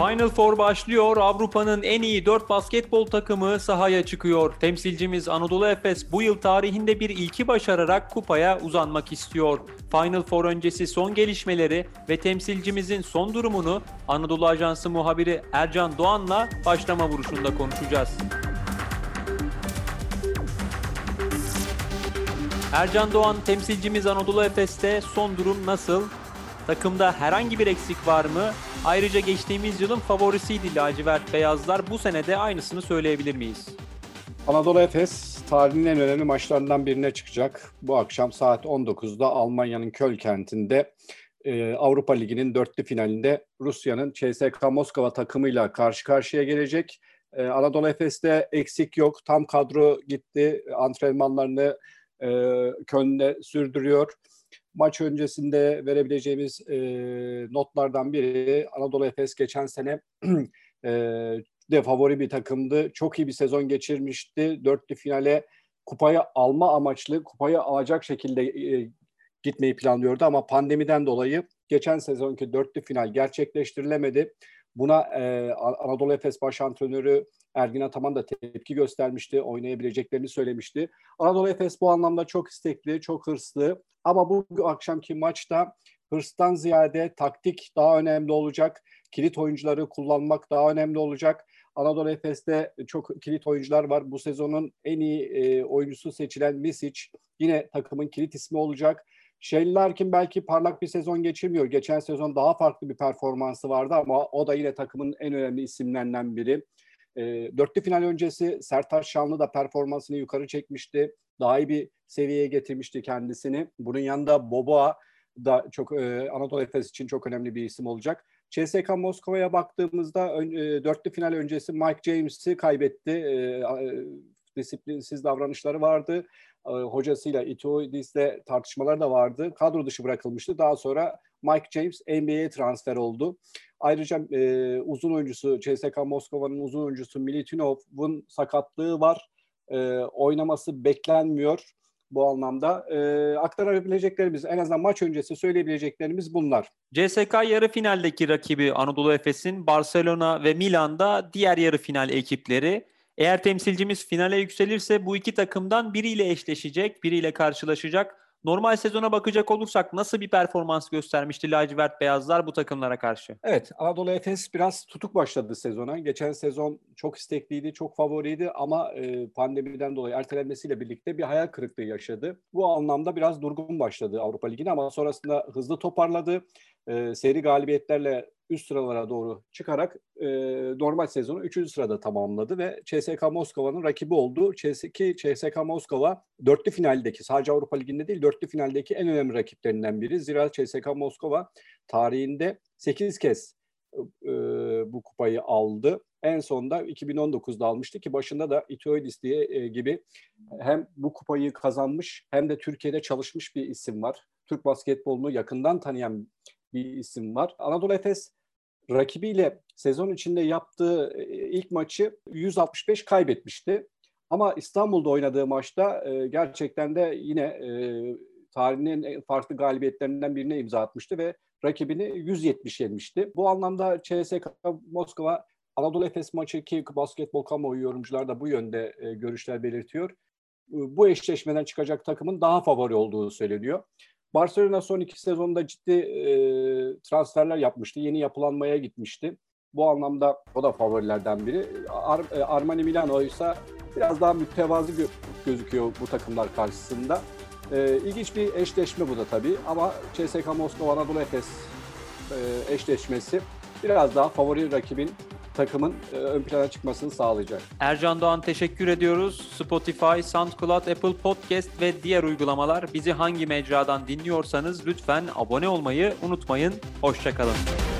Final Four başlıyor. Avrupa'nın en iyi 4 basketbol takımı sahaya çıkıyor. Temsilcimiz Anadolu Efes bu yıl tarihinde bir ilki başararak kupaya uzanmak istiyor. Final Four öncesi son gelişmeleri ve temsilcimizin son durumunu Anadolu Ajansı muhabiri Ercan Doğan'la başlama vuruşunda konuşacağız. Ercan Doğan temsilcimiz Anadolu Efes'te son durum nasıl? Takımda herhangi bir eksik var mı? Ayrıca geçtiğimiz yılın favorisiydi lacivert beyazlar. Bu sene de aynısını söyleyebilir miyiz? Anadolu Efes tarihinin en önemli maçlarından birine çıkacak. Bu akşam saat 19'da Almanya'nın Köl kentinde e, Avrupa Ligi'nin dörtlü finalinde Rusya'nın CSKA Moskova takımıyla karşı karşıya gelecek. E, Anadolu Efes'te eksik yok. Tam kadro gitti. Antrenmanlarını e, Köln'de sürdürüyor. Maç öncesinde verebileceğimiz e, notlardan biri Anadolu Efes geçen sene e, de favori bir takımdı. Çok iyi bir sezon geçirmişti. Dörtlü finale kupayı alma amaçlı, kupayı alacak şekilde e, gitmeyi planlıyordu ama pandemiden dolayı geçen sezonki dörtlü final gerçekleştirilemedi. Buna e, Anadolu Efes baş antrenörü Ergin Ataman da tepki göstermişti, oynayabileceklerini söylemişti. Anadolu Efes bu anlamda çok istekli, çok hırslı ama bu akşamki maçta hırstan ziyade taktik daha önemli olacak. Kilit oyuncuları kullanmak daha önemli olacak. Anadolu Efes'te çok kilit oyuncular var. Bu sezonun en iyi e, oyuncusu seçilen Misic yine takımın kilit ismi olacak. Shane Larkin belki parlak bir sezon geçirmiyor. Geçen sezon daha farklı bir performansı vardı ama o da yine takımın en önemli isimlerinden biri. E, dörtlü final öncesi Sertaç Şanlı da performansını yukarı çekmişti. Daha iyi bir seviyeye getirmişti kendisini. Bunun yanında Boboa da çok e, Anadolu Efes için çok önemli bir isim olacak. CSK Moskova'ya baktığımızda e, dörtlü final öncesi Mike James'i kaybetti. E, e, disiplinsiz davranışları vardı. E, hocasıyla Itoidis'le tartışmalar da vardı. Kadro dışı bırakılmıştı. Daha sonra Mike James NBA'ye transfer oldu. Ayrıca e, uzun oyuncusu CSK Moskova'nın uzun oyuncusu Militinov'un sakatlığı var. E, oynaması beklenmiyor bu anlamda. E, aktarabileceklerimiz en azından maç öncesi söyleyebileceklerimiz bunlar. CSK yarı finaldeki rakibi Anadolu Efes'in Barcelona ve Milan'da diğer yarı final ekipleri. Eğer temsilcimiz finale yükselirse bu iki takımdan biriyle eşleşecek, biriyle karşılaşacak. Normal sezona bakacak olursak nasıl bir performans göstermişti lacivert beyazlar bu takımlara karşı? Evet Anadolu Efes biraz tutuk başladı sezona. Geçen sezon çok istekliydi, çok favoriydi ama e, pandemiden dolayı ertelenmesiyle birlikte bir hayal kırıklığı yaşadı. Bu anlamda biraz durgun başladı Avrupa Ligi'ne ama sonrasında hızlı toparladı. E, seri galibiyetlerle üst sıralara doğru çıkarak e, normal sezonu 3. sırada tamamladı ve CSK Moskova'nın rakibi oldu. Ki CSK Moskova dörtlü finaldeki sadece Avrupa Ligi'nde değil dörtlü finaldeki en önemli rakiplerinden biri. Zira CSK Moskova tarihinde 8 kez e, bu kupayı aldı. En sonda 2019'da almıştı ki başında da Itoidis diye e, gibi hem bu kupayı kazanmış hem de Türkiye'de çalışmış bir isim var. Türk basketbolunu yakından tanıyan bir isim var. Anadolu Efes rakibiyle sezon içinde yaptığı e, ilk maçı 165 kaybetmişti. Ama İstanbul'da oynadığı maçta e, gerçekten de yine e, tarihinin farklı galibiyetlerinden birine imza atmıştı ve rakibini 170 yenmişti. Bu anlamda CSK Moskova Anadolu Efes maçı ki basketbol kamuoyu yorumcular da bu yönde görüşler belirtiyor. Bu eşleşmeden çıkacak takımın daha favori olduğu söyleniyor. Barcelona son iki sezonda ciddi e, transferler yapmıştı. Yeni yapılanmaya gitmişti. Bu anlamda o da favorilerden biri. Ar, Armani Milano ise biraz daha mütevazı gö- gözüküyor bu takımlar karşısında. E, ilginç bir eşleşme bu da tabii ama CSKA Moskova Anadolu Efes e, eşleşmesi biraz daha favori rakibin takımın e, ön plana çıkmasını sağlayacak. Ercan Doğan teşekkür ediyoruz. Spotify, SoundCloud, Apple Podcast ve diğer uygulamalar bizi hangi mecradan dinliyorsanız lütfen abone olmayı unutmayın. Hoşçakalın.